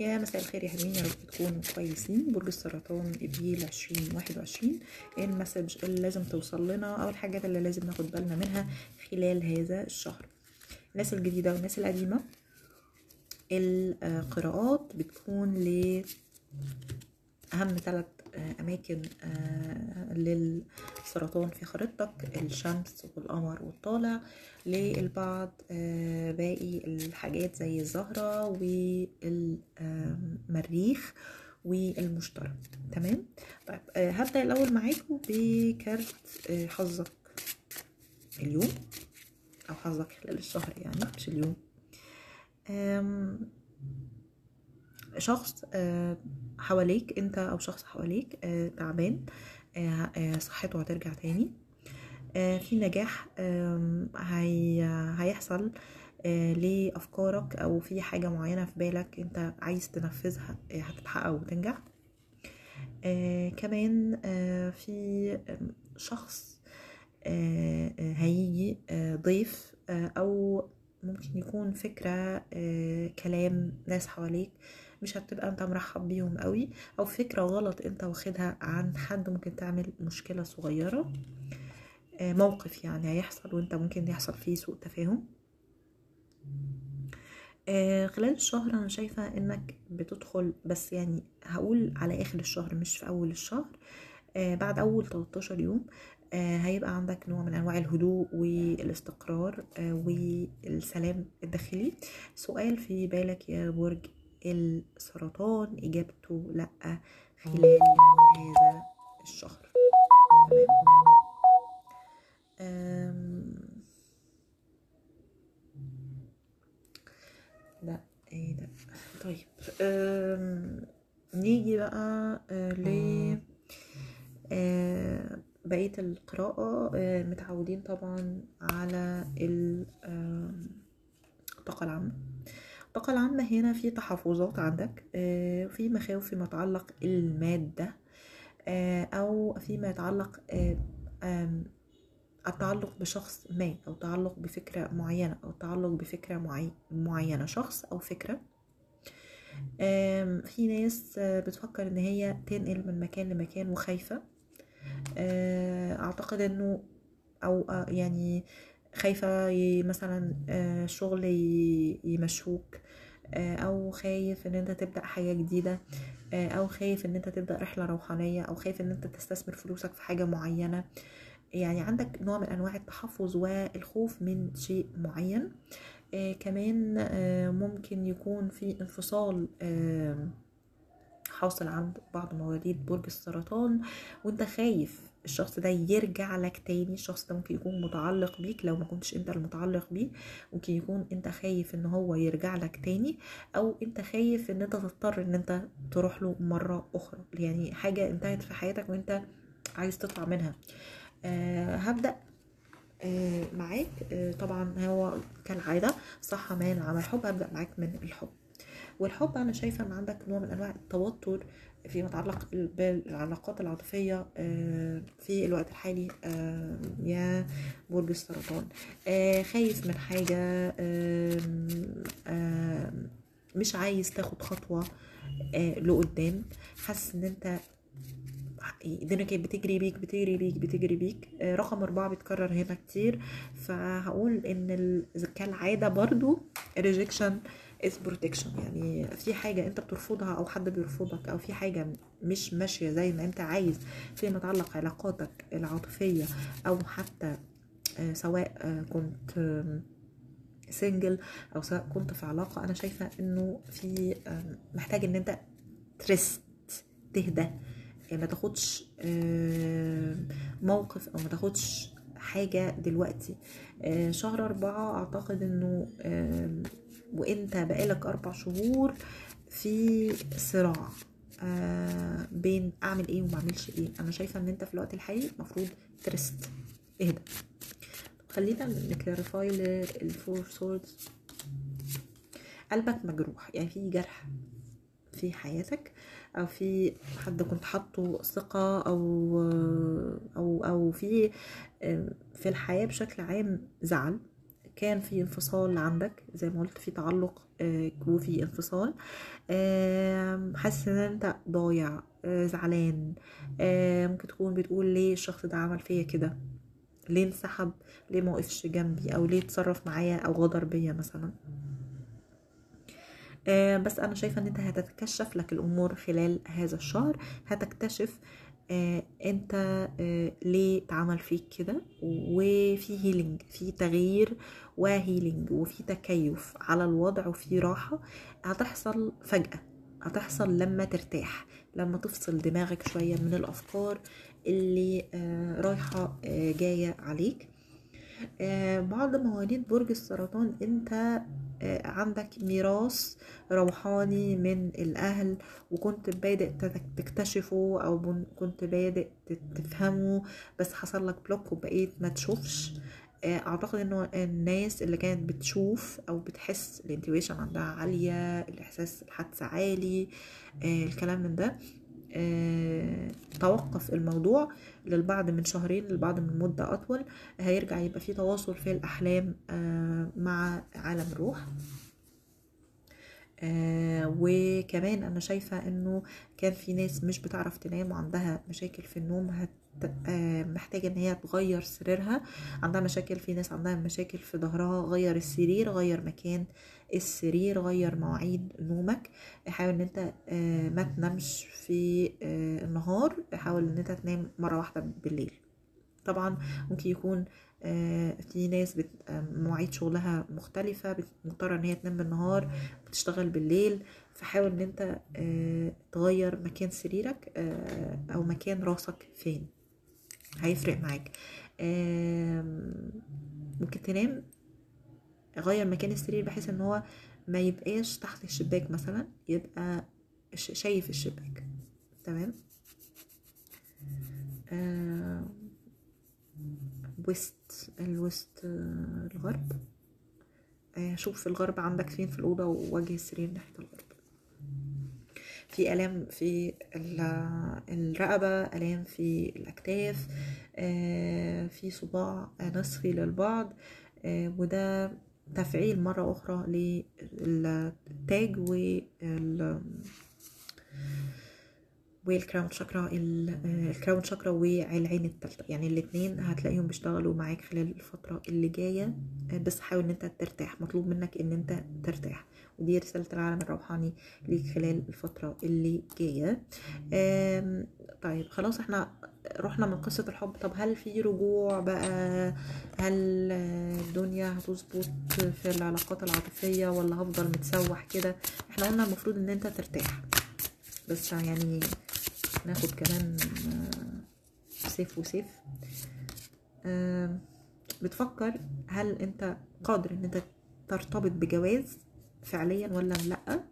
يا مساء الخير يا حلوين يا رب تكونوا كويسين. برج السرطان ابريل عشرين واحد وعشرين. إيه المسج اللي لازم توصل لنا أو الحاجات اللي لازم ناخد بالنا منها خلال هذا الشهر؟ الناس الجديدة والناس القديمة القراءات بتكون ل أهم ثلاث أماكن للسرطان في خريطتك الشمس والقمر والطالع للبعض باقي الحاجات زي الزهرة والمريخ والمشتري. تمام؟ طيب هبدأ الأول معاكم بكارت حظك اليوم أو حظك خلال الشهر يعني مش اليوم. شخص حواليك انت أو شخص حواليك تعبان صحته هترجع تاني في نجاح هي هيحصل لأفكارك أو في حاجة معينة في بالك انت عايز تنفذها هتتحقق وتنجح. كمان في شخص هيجي ضيف أو ممكن يكون فكرة كلام ناس حواليك مش هتبقى انت مرحب بيهم قوي. أو فكرة غلط انت واخدها عن حد ممكن تعمل مشكلة صغيرة. موقف يعني هيحصل وانت ممكن يحصل فيه سوء تفاهم. خلال الشهر أنا شايفة انك بتدخل بس يعني هقول على اخر الشهر مش في اول الشهر. بعد اول 13 يوم هيبقى عندك نوع من انواع الهدوء والاستقرار والسلام الداخلي. سؤال في بالك يا برج السرطان إجابته لأ خلال هذا الشهر. تمام؟ لأ إيه ده؟ طيب نيجي بقى ل بقية القراءة. متعودين طبعا على الطاقة العامة. الطاقة العامة هنا في تحفظات عندك في مخاوف فيما يتعلق المادة أو فيما يتعلق التعلق بشخص ما أو تعلق بفكرة معينة أو تعلق بفكرة معينة شخص أو فكرة. في ناس بتفكر إن هي تنقل من مكان لمكان وخايفة. أعتقد إنه أو يعني خايفة مثلا شغل يمشوك أو خايف إن أنت تبدأ حاجة جديدة أو خايف إن أنت تبدأ رحلة روحانية أو خايف إن أنت تستثمر فلوسك في حاجة معينة. يعني عندك نوع من أنواع التحفظ والخوف من شيء معين. آه كمان آه ممكن يكون في انفصال آه حاصل عند بعض مواليد برج السرطان وأنت خايف الشخص ده يرجع لك تاني الشخص ده ممكن يكون متعلق بيك لو ما كنتش انت المتعلق بيه ممكن يكون انت خايف ان هو يرجع لك تاني أو انت خايف ان انت تضطر ان انت تروح له مرة أخرى. يعني حاجة انتهت في حياتك وانت عايز تطلع منها. أه هبدأ أه معاك. أه طبعا هو كالعادة صح مان عمل حب هبدأ معاك من الحب. والحب أنا شايفة إن عندك نوع من أنواع التوتر فيما يتعلق بالعلاقات العاطفية في الوقت الحالي يا برج السرطان. خايف من حاجة مش عايز تاخد خطوة لقدام. حاسس إن أنت الدنيا كانت بتجري بيك بتجري بيك بتجري بيك. رقم أربعة بيتكرر هنا كتير. فهقول إن كالعادة برضو rejection is protection. يعني في حاجة أنت بترفضها أو حد بيرفضك أو في حاجة مش ماشية زي ما أنت عايز فيما يتعلق علاقاتك العاطفية أو حتى سواء كنت سنجل أو سواء كنت في علاقة أنا شايفة إنه في محتاج إن أنت ترست تهدى. ما تاخدش موقف أو ما تاخدش حاجة دلوقتي. شهر أربعة أعتقد إنه وإنت بقالك أربع شهور في صراع بين أعمل إيه وما أعملش إيه. أنا شايفة إن أنت في الوقت الحالي المفروض ت rest اهدى. خلينا ن clarify لل Four Swords قلبك مجروح يعني في جرح في حياتك أو في حد كنت حاطه ثقة أو أو أو في في الحياة بشكل عام زعل. كان في انفصال عندك زي ما قلت في تعلق آه، وفي انفصال. حاسس إن أنت ضايع آه، زعلان آه، ممكن تكون بتقول ليه الشخص ده عمل فيا كده؟ ليه انسحب؟ ليه ما وقفش جنبي؟ أو ليه اتصرف معايا؟ أو غدر بيا مثلا. بس أنا شايفة إن أنت هتتكشف لك الأمور خلال هذا الشهر. هتكتشف آه، أنت آه، ليه اتعمل فيك كده؟ وفي healing في تغيير و healing وفي تكيف على الوضع وفي راحة هتحصل فجأة هتحصل لما ترتاح لما تفصل دماغك شوية من الأفكار اللي آه، رايحة آه، جاية عليك. آه، بعض مواليد برج السرطان انت عندك ميراث روحاني من الأهل وكنت بادئ تكتشفه أو كنت بادئ تفهمه بس حصل لك block وبقيت ما تشوفش. آه، أعتقد إنه الناس اللي كانت بتشوف أو بتحس ال intuition عندها عالية الإحساس الحدس عالي آه، الكلام من ده آه، توقف الموضوع للبعض من شهرين للبعض من مدة أطول هيرجع يبقى في تواصل في الأحلام مع عالم الروح آه وكمان أنا شايفة إنه كان في ناس مش بتعرف تنام وعندها مشاكل في النوم هت محتاجة إن هي تغير سريرها. عندها مشاكل في ناس عندها مشاكل في ظهرها. غير السرير غير مكان السرير غير مواعيد نومك. حاول إن أنت آه ما تنامش في آه النهار. حاول إن أنت تنام مرة واحدة بالليل. طبعا ممكن يكون آه، في ناس. آه، مواعيد شغلها مختلفة مضطرة إن هي تنام بالنهار بتشتغل بالليل. فحاول إن أنت آه، تغير مكان سريرك آه، أو مكان راسك فين. هيفرق معاك. ممكن تنام. غير مكان السرير بحيث إن هو ما يبقاش تحت الشباك مثلا يبقى شايف الشباك. تمام؟ آه، الغرب. آه، شوف الغرب عندك فين في الأوضة ووجه السرير ناحية الغرب. في آلام في ال- الرقبة آلام في الأكتاف آه، في صداع نصفي للبعض آه، وده تفعيل مرة أخرى للتاج وال والكراون شاكرا آه، الكراون شاكرا والعين التالتة يعني الاتنين هتلاقيهم بيشتغلوا معاك خلال الفترة اللي جاية. آه، بس حاول إن أنت ترتاح. مطلوب منك إن أنت ترتاح. ودي رسالة العالم الروحاني ليك خلال الفترة اللي جاية. طيب خلاص إحنا رحنا من قصة الحب. طب هل في رجوع بقى؟ هل الدنيا هتظبط في العلاقات العاطفية ولا هفضل متسوح كده؟ إحنا قلنا المفروض إن أنت ترتاح. بس يعني ناخد كمان آه، سيف وسيف. بتفكر هل انت قادر ان انت ترتبط بجواز فعليا ولا لأ؟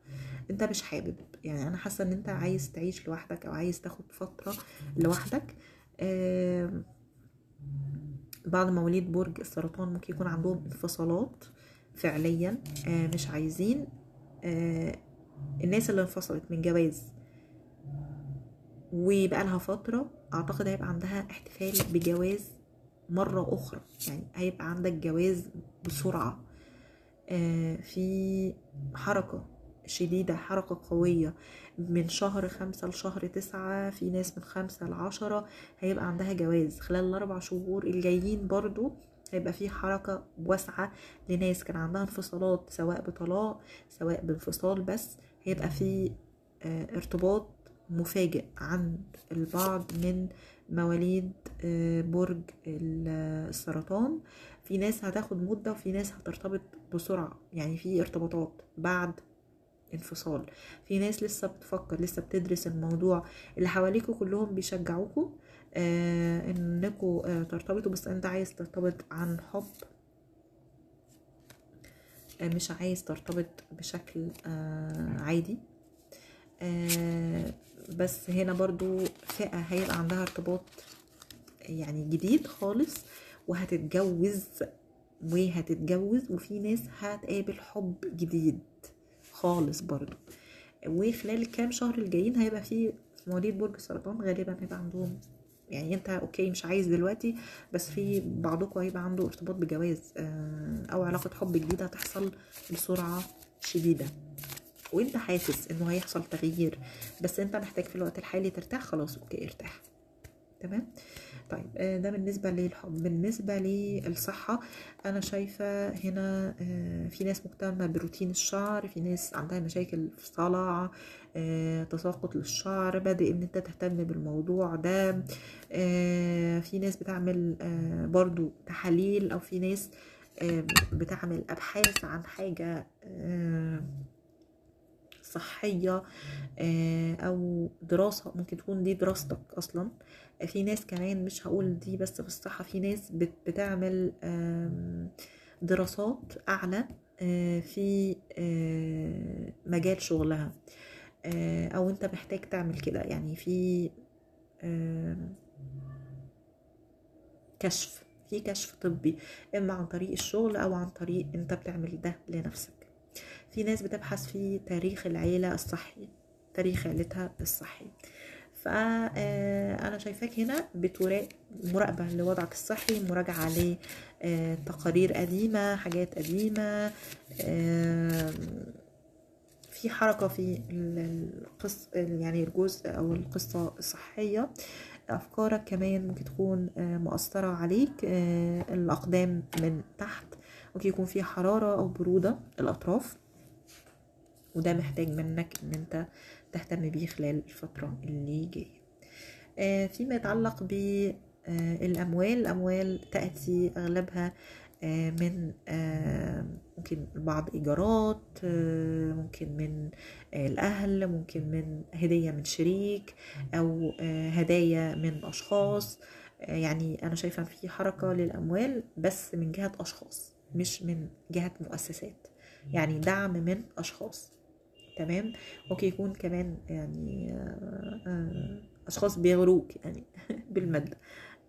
انت مش حابب. يعني أنا حاسة إن انت عايز تعيش لوحدك أو عايز تاخد فترة لوحدك. بعض مواليد برج السرطان ممكن يكون عندهم انفصالات فعليا آه، مش عايزين. آه، الناس اللي انفصلت من جواز وبقى لها فترة أعتقد هيبقى عندها احتفال بجواز مرة أخرى. يعني هيبقى عندك جواز بسرعة. آه، في حركة شديدة حركة قوية من شهر خمسة لشهر تسعة في ناس من خمسة لعشرة هيبقى عندها جواز. خلال الأربع شهور الجايين برضو هيبقى في حركة واسعة لناس. كان عندها انفصالات سواء بطلاق سواء بانفصال بس هيبقى في آه، ارتباط مفاجئ عند البعض من مواليد آه، برج ال- السرطان. في ناس هتاخد مدة وفي ناس هترتبط بسرعة يعني في ارتباطات بعد انفصال. في ناس لسه بتفكر لسه بتدرس الموضوع اللي حواليكوا كلهم بيشجعوكوا آه إنكوا آه ترتبطوا. بس أنت عايز ترتبط عن حب مش عايز ترتبط بشكل عادي. بس هنا برضو فئة هيبقى عندها ارتباط يعني جديد خالص وهتتجوز وهتتجوز وفي ناس هتقابل حب جديد خالص برضو. وخلال الكام شهر الجايين هيبقى في مواليد برج السرطان غالبا هيبقى عندهم يعني انت okay مش عايز دلوقتي بس في بعضكم هيبقى عنده ارتباط بجواز آه، أو علاقة حب جديدة هتحصل بسرعة شديدة. وانت حاسس انه هيحصل تغيير بس انت محتاج في الوقت الحالي ترتاح خلاص okay ارتاح. تمام؟ طيب آه، ده بالنسبة للحب. بالنسبة للصحة أنا شايفة هنا آه، في ناس مهتمة بروتين الشعر في ناس عندها مشاكل في الصلع آه، تساقط للشعر بادئ إن أنت تهتم بالموضوع ده. في ناس بتعمل برضو تحاليل أو في ناس بتعمل أبحاث عن حاجة صحية آه، أو دراسة ممكن تكون دي دراستك أصلا. في ناس كمان مش هقول دي بس في الصحة في ناس بت- بتعمل دراسات أعلى آه، في آه، مجال شغلها. أو أنت محتاج تعمل كده. يعني في كشف في كشف طبي إما عن طريق الشغل أو عن طريق أنت بتعمل ده لنفسك. في ناس بتبحث في تاريخ العيلة الصحي تاريخ عيلتها الصحي. فأنا شايفاك هنا بتراقب مراقبة لوضعك الصحي مراجعة لتقارير قديمة حاجات قديمة في حركة في القص يعني الجزء أو القصة الصحية. أفكارك كمان ممكن تكون آه، مؤثرة عليك آه، الأقدام من تحت. ممكن يكون في حرارة أو برودة الأطراف. وده محتاج منك إن أنت تهتم بيه خلال الفترة اللي جاية. آه، فيما يتعلق بالأموال الأموال تأتي أغلبها آه، من آه، ممكن بعض إيجارات آه، ممكن من آه، الأهل ممكن من هدية من شريك أو آه، هدايا من أشخاص. آه، يعني أنا شايفة في حركة للأموال بس من جهة أشخاص مش من جهة مؤسسات. يعني دعم من أشخاص. تمام؟ ممكن يكون كمان يعني آه، آه، أشخاص بيغروك يعني بالمادة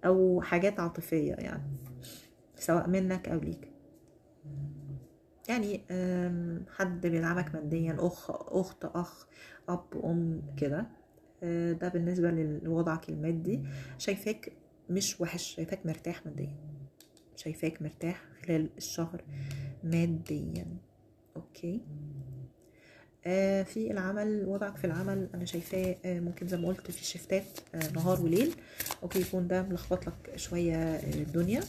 أو حاجات عاطفية يعني سواء منك أو ليك. يعني حد بيدعمك ماديا أخ أخت أخ أب أم كده آه، ده بالنسبة لوضعك المادي. شايفاك مش وحش شايفاك مرتاح ماديا. شايفاك مرتاح خلال الشهر ماديا. أوكي؟ آه، في العمل وضعك في العمل أنا شايفاه آه، ممكن زي ما قلت في شفتات آه، نهار وليل. ممكن يكون ده ملخبط لك شوية آه، الدنيا.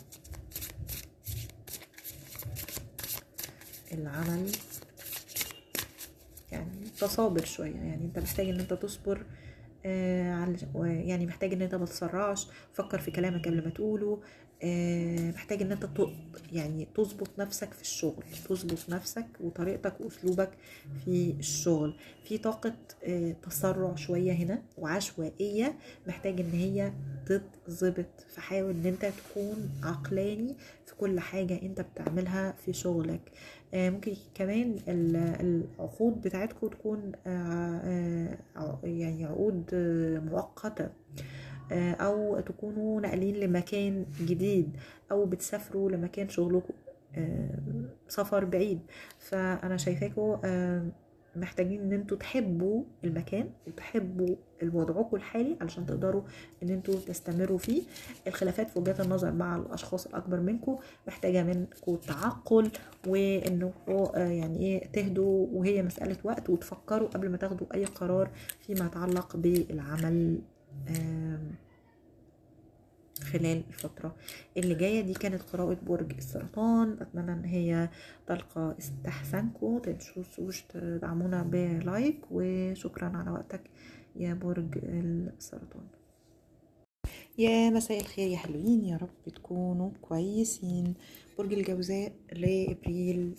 العمل يعني تصابر شوية يعني أنت محتاج إن أنت تصبر آه، يعني محتاج إن أنت ما تسرعش. فكر في كلامك قبل ما تقوله آه، محتاج إن أنت يعني تظبط نفسك في الشغل تظبط نفسك وطريقتك وأسلوبك في الشغل. في طاقة آه، تسرع شوية هنا وعشوائية محتاج إن هي تتظبط. فحاول إن أنت تكون عقلاني في كل حاجة أنت بتعملها في شغلك. آه، ممكن كمان ال- العقود بتاعتكم تكون آه، يعني عقود مؤقتة. آه، أو تكونوا ناقلين لمكان جديد أو بتسافروا لمكان شغلكم آه، سفر بعيد. فأنا شايفاكم آه، محتاجين إن أنتوا تحبوا المكان وتحبوا وضعكم الحالي علشان تقدروا إن أنتوا تستمروا فيه. الخلافات في وجهات النظر مع الأشخاص الأكبر منكم محتاجة منكم تعقل وانكم آه، يعني إيه تهدوا وهي مسألة وقت وتفكروا قبل ما تاخدوا أي قرار فيما يتعلق بالعمل. خلال الفترة اللي جاية دي كانت قراءة برج السرطان. أتمنى إن هي تلقى استحسانكم متنسوش تدعمونا بلايك وشكرا على وقتك يا برج السرطان. يا مساء الخير يا حلوين يا رب تكونوا كويسين. برج الجوزاء لأبريل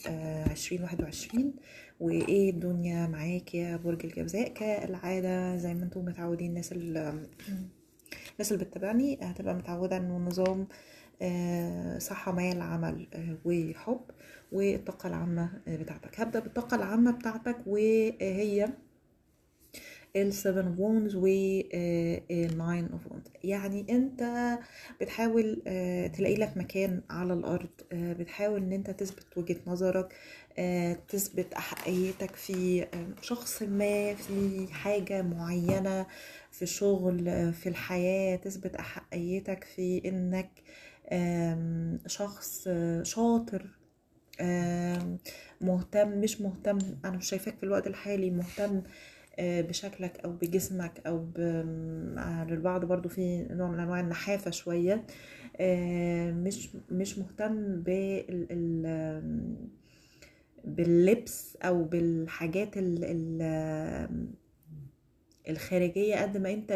عشرين واحد وعشرين. وإيه الدنيا معاك يا برج الجوزاء كالعادة؟ زي ما أنتم متعودين الناس الناس اللي بتتابعني هتبقى متعودة إنه النظام آه، صحة مال عمل آه، وحب والطاقة العامة آه، بتاعتك. هبدأ بالطاقة العامة بتاعتك وهي ال Seven of Wands وال Nine of Wands يعني انت بتحاول تلاقي لك مكان على الأرض بتحاول إن انت تثبت وجهة نظرك تثبت أحقيتك في آه، شخص ما في حاجة معينة في شغل آه، في الحياة. تثبت أحقيتك في إنك شخص آه، شاطر مهتم مش مهتم. أنا مش شايفاك في الوقت الحالي مهتم آه، بشكلك أو بجسمك أو ب... آه، للبعض برضو في نوع من أنواع النحافة شوية. آه، مش مش مهتم بال باللبس أو بالحاجات ال ال الخارجية قد ما أنت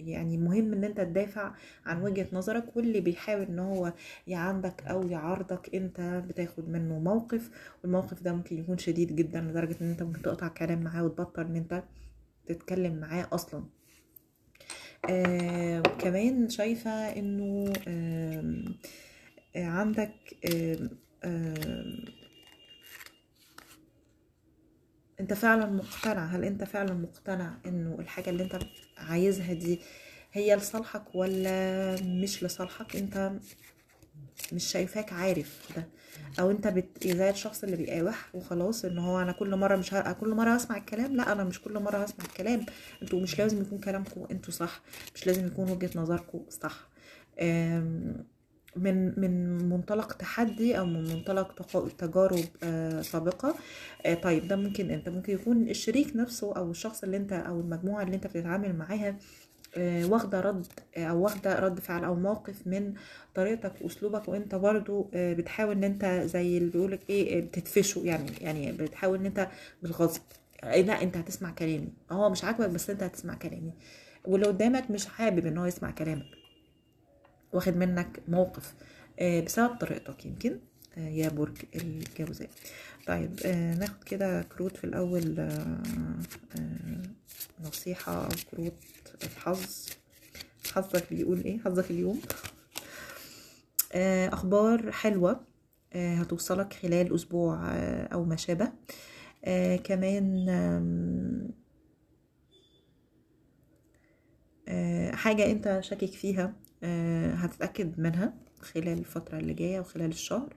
يعني مهم إن أنت تدافع عن وجهة نظرك واللي بيحاول إن هو يعاندك أو يعارضك أنت بتاخد منه موقف والموقف ده ممكن يكون شديد جدا لدرجة إن أنت ممكن تقطع كلام معاه وتبطل إن أنت تتكلم معاه أصلا. آه كمان شايفة إنه آه عندك آم، آم، انت فعلا مقتنع؟ هل انت فعلا مقتنع انه الحاجة اللي انت عايزها دي هي لصالحك ولا مش لصالحك؟ انت مش شايفاك عارف ده. أو انت بت... زي الشخص اللي بيقاوح وخلاص ان هو أنا كل مرة مش ه... كل مرة هسمع الكلام؟ لا أنا مش كل مرة هسمع الكلام. أنتوا مش لازم يكون كلامكم أنتوا صح مش لازم يكون وجهة نظركم صح. أم... من من منطلق تحدي أو من منطلق تجارب آه، سابقة. آه، طيب ده ممكن انت ممكن يكون الشريك نفسه أو الشخص اللي أنت أو المجموعة اللي أنت بتتعامل معاها آه، واخدة رد أو واخدة رد فعل أو موقف من طريقتك وأسلوبك وأنت برضو بتحاول إن أنت زي اللي بيقولك إيه بتدفشه يعني يعني بتحاول إن أنت بالغصب آه، لأ أنت هتسمع كلامي. هو مش عاجبك بس أنت هتسمع كلامي. واللي قدامك مش حابب إن هو يسمع كلامك. واخد منك موقف آه، بسبب طريقتك يمكن آه، يا برج الجوزاء. طيب آه، ناخد كده كروت في آه، نصيحة أو كروت الحظ. حظك بيقول إيه؟ حظك اليوم. أخبار حلوة هتوصلك خلال أسبوع آه، أو ما شابه. كمان حاجة أنت شاكك فيها. هتتأكد منها خلال الفترة اللي جاية وخلال الشهر.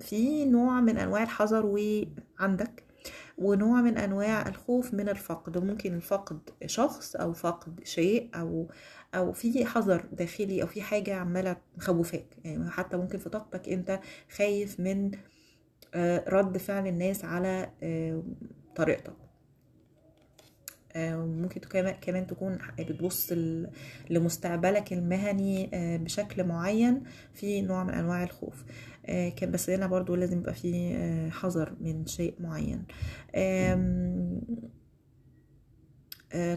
في نوع من أنواع الحذر وعندك ونوع من أنواع الخوف من الفقد. وممكن الفقد شخص أو فقد شيء أو أو في حذر داخلي أو في حاجة عمالة مخوفاك. يعني حتى ممكن في طاقتك أنت خايف من آه، رد فعل الناس على آه، طريقتك. آه، ممكن كمان تكون بتبص ل- لمستقبلك المهني آه، بشكل معين في نوع من أنواع الخوف. آه، كان بس هنا برضو لازم يبقى في آه، حذر من شيء معين. آه،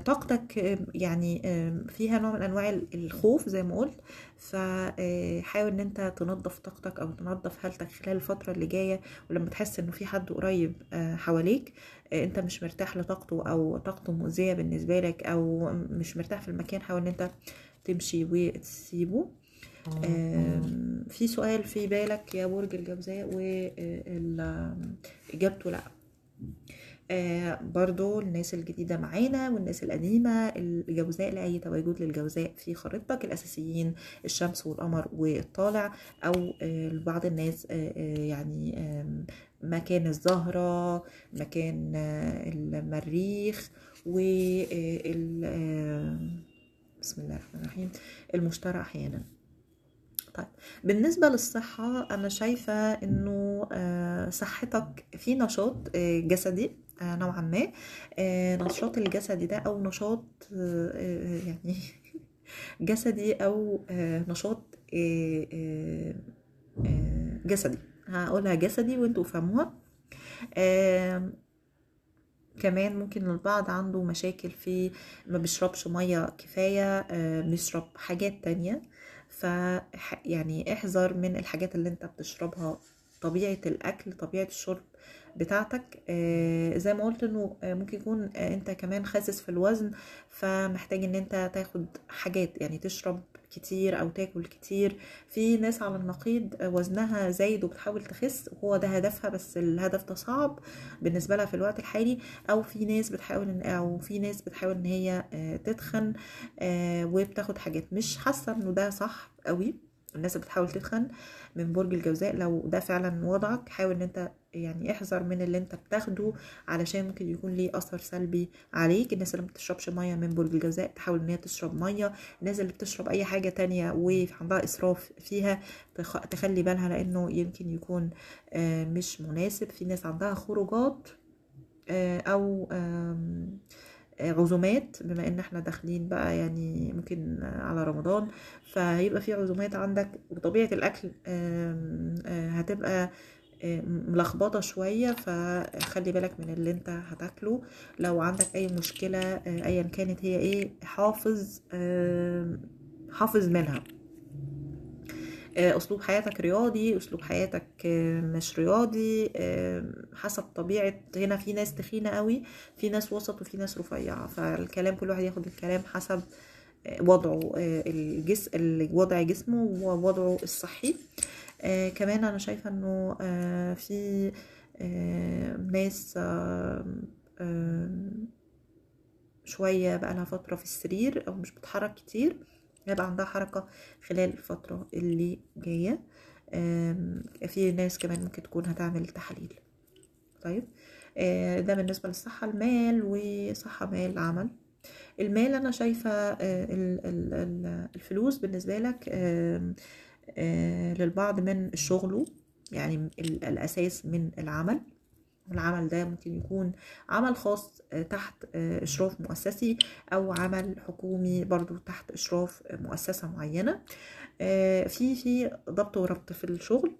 طاقتك آه، يعني آه، فيها نوع من أنواع ال- الخوف زي ما قلت. فحاول إن أنت تنظف طاقتك أو تنظف حالتك خلال الفترة اللي جاية ولما تحس إنه في حد قريب آه، حواليك آه، أنت مش مرتاح لطاقته أو طاقته مؤذية بالنسبة لك أو مش مرتاح في المكان حاول إن أنت تمشي وتسيبه. في سؤال في بالك يا برج الجوزاء وإجابته لأ. آه برضو الناس الجديدة معانا والناس القديمة الجوزاء لأي تواجد للجوزاء في خريطتك الأساسيين الشمس والقمر والطالع أو آه لبعض الناس آه آه يعني مكان الزهرة مكان آه المريخ وال بسم الله الرحمن الرحيم المشترى أحيانا. طيب بالنسبة للصحة أنا شايفة إنه آه، صحتك في نشاط آه، جسدي. آه، نوعا ما. آه، نشاط الجسدي ده أو نشاط آه، آه، يعني جسدي آه، نشاط آه، آه، آه، جسدي. هقولها جسدي وانتوا فهموها كمان ممكن البعض عنده مشاكل في ما بيشربش مية كفاية آه، بيشرب حاجات تانية. ف يعني احذر من الحاجات اللي انت بتشربها. طبيعة الأكل طبيعة الشرب بتاعتك آه، زي ما قلت إنه آه، ممكن يكون آه، أنت كمان خاسس في الوزن فمحتاج إن أنت تاخد حاجات يعني تشرب كتير أو تاكل كتير. في ناس على النقيض وزنها زايد وبتحاول تخس وهو ده هدفها بس الهدف ده صعب بالنسبة لها في الوقت الحالي. أو في ناس بتحاول إن أو في ناس بتحاول إن هي تتخن وبتاخد حاجات. مش حاسة إنه ده صح قوي الناس بتحاول تتخن من برج الجوزاء. لو ده فعلا وضعك حاول إن أنت يعني احذر من اللي أنت بتاخده علشان ممكن يكون ليه أثر سلبي عليك. الناس اللي ما بتشربش مية من برج الجوزاء تحاول إن هي تشرب مية. الناس اللي بتشرب أي حاجة تانية وعندها إسراف فيها تخلي بالها لأنه يمكن يكون مش مناسب. في ناس عندها خروجات أو عزومات بما إن إحنا داخلين بقى يعني ممكن على رمضان فهيبقى في عزومات عندك. وطبيعة الأكل هتبقى ملخبطة شوية فخلي بالك من اللي أنت هتاكله. لو عندك أي مشكلة ايا كانت هي إيه حافظ حافظ منها. أسلوب حياتك رياضي أسلوب حياتك مش رياضي حسب طبيعة. هنا في ناس تخينة قوي في ناس وسط وفي ناس رفيعة. فالكلام كل واحد ياخد الكلام حسب وضعه الجس وضع جسمه ووضعه الصحي. آه كمان أنا شايفة إنه آه في آه ناس آه آه شوية بقى لها فترة في السرير أو مش بتتحرك كتير. هيبقى عندها حركة خلال الفترة اللي جاية. في ناس كمان ممكن تكون هتعمل تحاليل. طيب آه ده بالنسبة للصحة المال وصحة مال عمل. المال أنا شايفة آه الفلوس بالنسبة لك آه للبعض من شغله يعني الأساس من العمل. العمل ده ممكن يكون عمل خاص تحت إشراف مؤسسي أو عمل حكومي برضو تحت إشراف مؤسسة معينة. في في ضبط وربط في الشغل.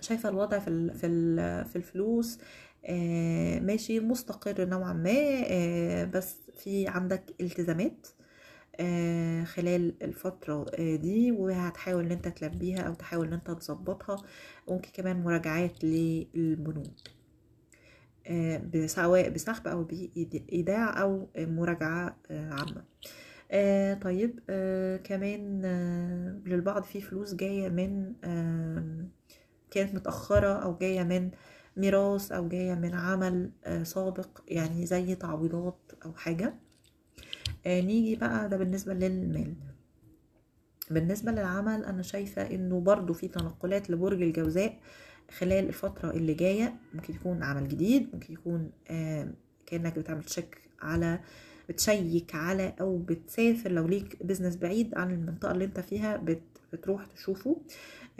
شايفة الوضع في في الفلوس ماشي مستقر نوعا ما بس في عندك التزامات. آه خلال الفترة آه دي وهتحاول إن أنت تلبيها أو تحاول إن أنت تظبطها ممكن كمان مراجعات للبنوك آه سواء بسحب أو بإيداع أو مراجعة عامة. طيب كمان للبعض في فلوس جاية من كانت متأخرة أو جاية من ميراث أو جاية من عمل سابق يعني زي تعويضات أو حاجة. آه نيجي بقى ده بالنسبة للمال. بالنسبة للعمل أنا شايفة إنه برضو في تنقلات لبرج الجوزاء خلال الفترة اللي جاية. ممكن يكون عمل جديد ممكن يكون آه كأنك بتعمل check على ب check على أو بتسافر لو ليك business بعيد عن المنطقة اللي أنت فيها بت بتروح تشوفه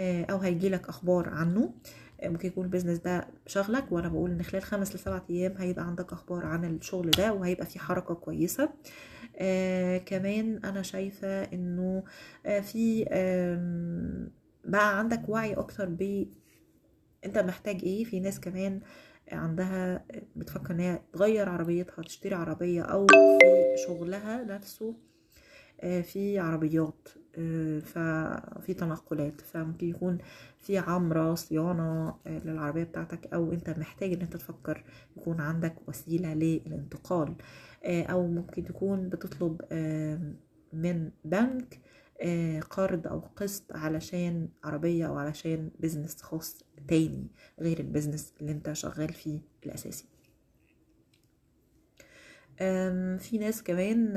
آه أو هيجيلك أخبار عنه. ممكن يكون ال business ده شغلك وأنا بقول إن خلال خمس لسبعة أيام هيبقى عندك أخبار عن الشغل ده وهيبقى في حركة كويسة. آه كمان أنا شايفة إنه آه في آه بقى عندك وعي أكتر ب أنت محتاج إيه. في ناس كمان عندها بتفكر إن هي تغير عربيتها تشتري عربية أو في شغلها نفسه في عربيات. ففي تنقلات فممكن يكون في عمرة صيانة للعربية بتاعتك أو أنت محتاج أن أنت تفكر يكون عندك وسيلة للانتقال. أو ممكن تكون بتطلب من بنك قرض أو قسط علشان عربية أو علشان business خاص تاني غير ال business اللي أنت شغال فيه الأساسي. في ناس كمان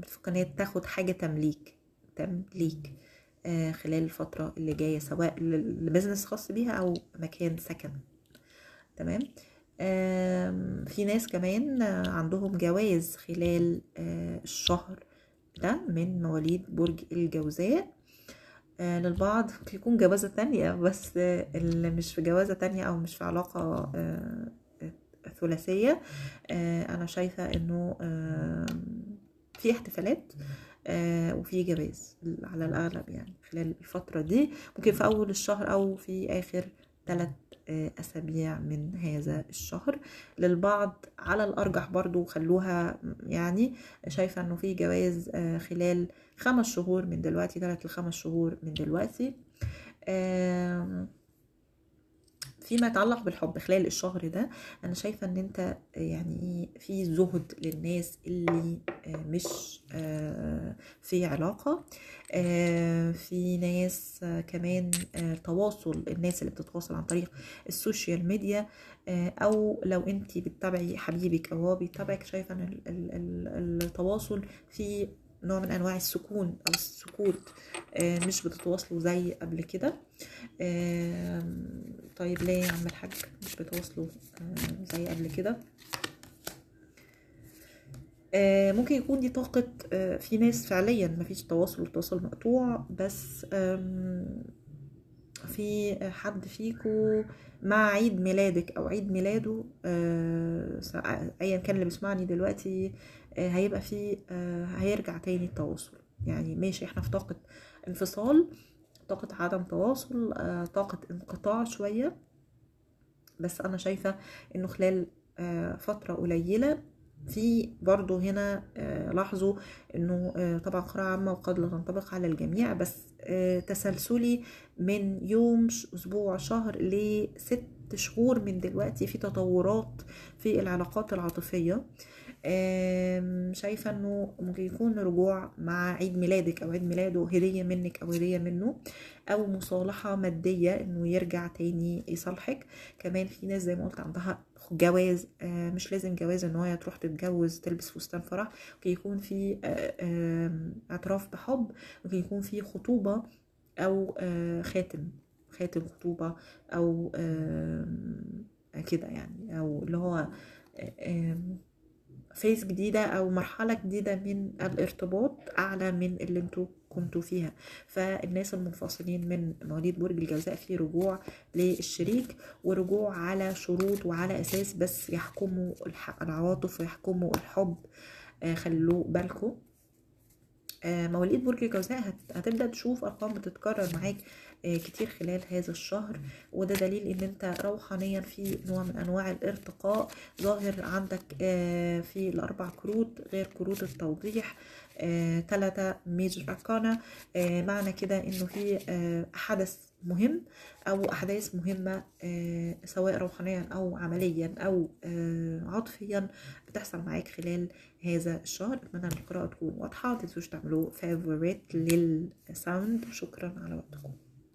بتفكر إن هي تاخد حاجة تمليك. تمليك خلال الفترة اللي جاية سواء ل business خاص بيها أو مكان سكن. تمام؟ في ناس كمان عندهم جواز خلال الشهر ده من مواليد برج الجوزاء. للبعض ممكن يكون جوازة تانية بس اللي مش في جوازة تانية أو مش في علاقة ثلاثية أنا شايفة إنه في احتفالات وفي جواز على الأغلب يعني خلال الفترة دي. ممكن في أول الشهر أو في آخر ثلاث أسابيع من هذا الشهر. للبعض على الأرجح برضو خلوها يعني شايفة أنه في جواز خلال خمس شهور من دلوقتي ثلاث لخمس شهور من دلوقتي. فيما يتعلق بالحب خلال الشهر ده أنا شايفة إن أنت يعني في زهد للناس اللي مش في علاقة في ناس كمان تواصل الناس اللي بتتواصل عن طريق ال social media أو لو انت بتتابعي حبيبك أو هو بيتابعك شايفة إن التواصل في نوع من أنواع السكون أو السكوت آه، مش بتتواصلوا زي قبل كده. طيب ليه يا عم الحاج مش بتواصلوا آه، زي قبل كده؟ آه، ممكن يكون دي طاقة في ناس فعليا مفيش تواصل التواصل مقطوع بس في حد فيكو مع عيد ميلادك أو عيد ميلاده ايا كان اللي بيسمعني دلوقتي هيبقى في آه، هيرجع تاني التواصل. يعني ماشي إحنا في طاقة انفصال طاقة عدم تواصل آه، طاقة انقطاع شوية. بس أنا شايفة إنه خلال آه، فترة قليلة في برضو هنا آه، لاحظوا إنه آه، طبعا قراءة عامة وقد لا تنطبق على الجميع. بس آه، تسلسلي من يوم أسبوع شهر لست شهور من دلوقتي في تطورات في العلاقات العاطفية. آم، شايفة إنه ممكن يكون رجوع مع عيد ميلادك أو عيد ميلاده هدية منك أو هدية منه أو مصالحة مادية إنه يرجع تاني يصالحك. كمان في ناس زي ما قلت عندها جواز آه، مش لازم جواز إن هي تروح تتجوز تلبس فستان فرح. ممكن يكون في آه، اعتراف بحب. ممكن يكون في خطوبة أو آه، خاتم خاتم خطوبة أو كده يعني. أو اللي هو فيز جديدة أو مرحلة جديدة من الارتباط أعلى من اللي أنتوا كنتوا فيها. فالناس المنفصلين من مواليد برج الجوزاء في رجوع للشريك ورجوع على شروط وعلى أساس بس يحكموا العواطف ويحكموا الحب آه، خلوا بالكم. آه، مواليد برج الجوزاء هت- هتبدأ تشوف أرقام بتتكرر معاك. كتير خلال هذا الشهر. وده دليل إن أنت روحانيا في نوع من أنواع الارتقاء. ظاهر عندك آه، في الأربع كروت غير كروت التوضيح ثلاثة major arcana معنى كده إنه في آه، حدث مهم أو أحداث مهمة آه، سواء روحانيا أو عمليا أو آه، عاطفيا بتحصل معاك خلال هذا الشهر. أتمنى إن القراءة تكون واضحة. متنسوش تعملوا favorite لل sound شكرا على وقتكم.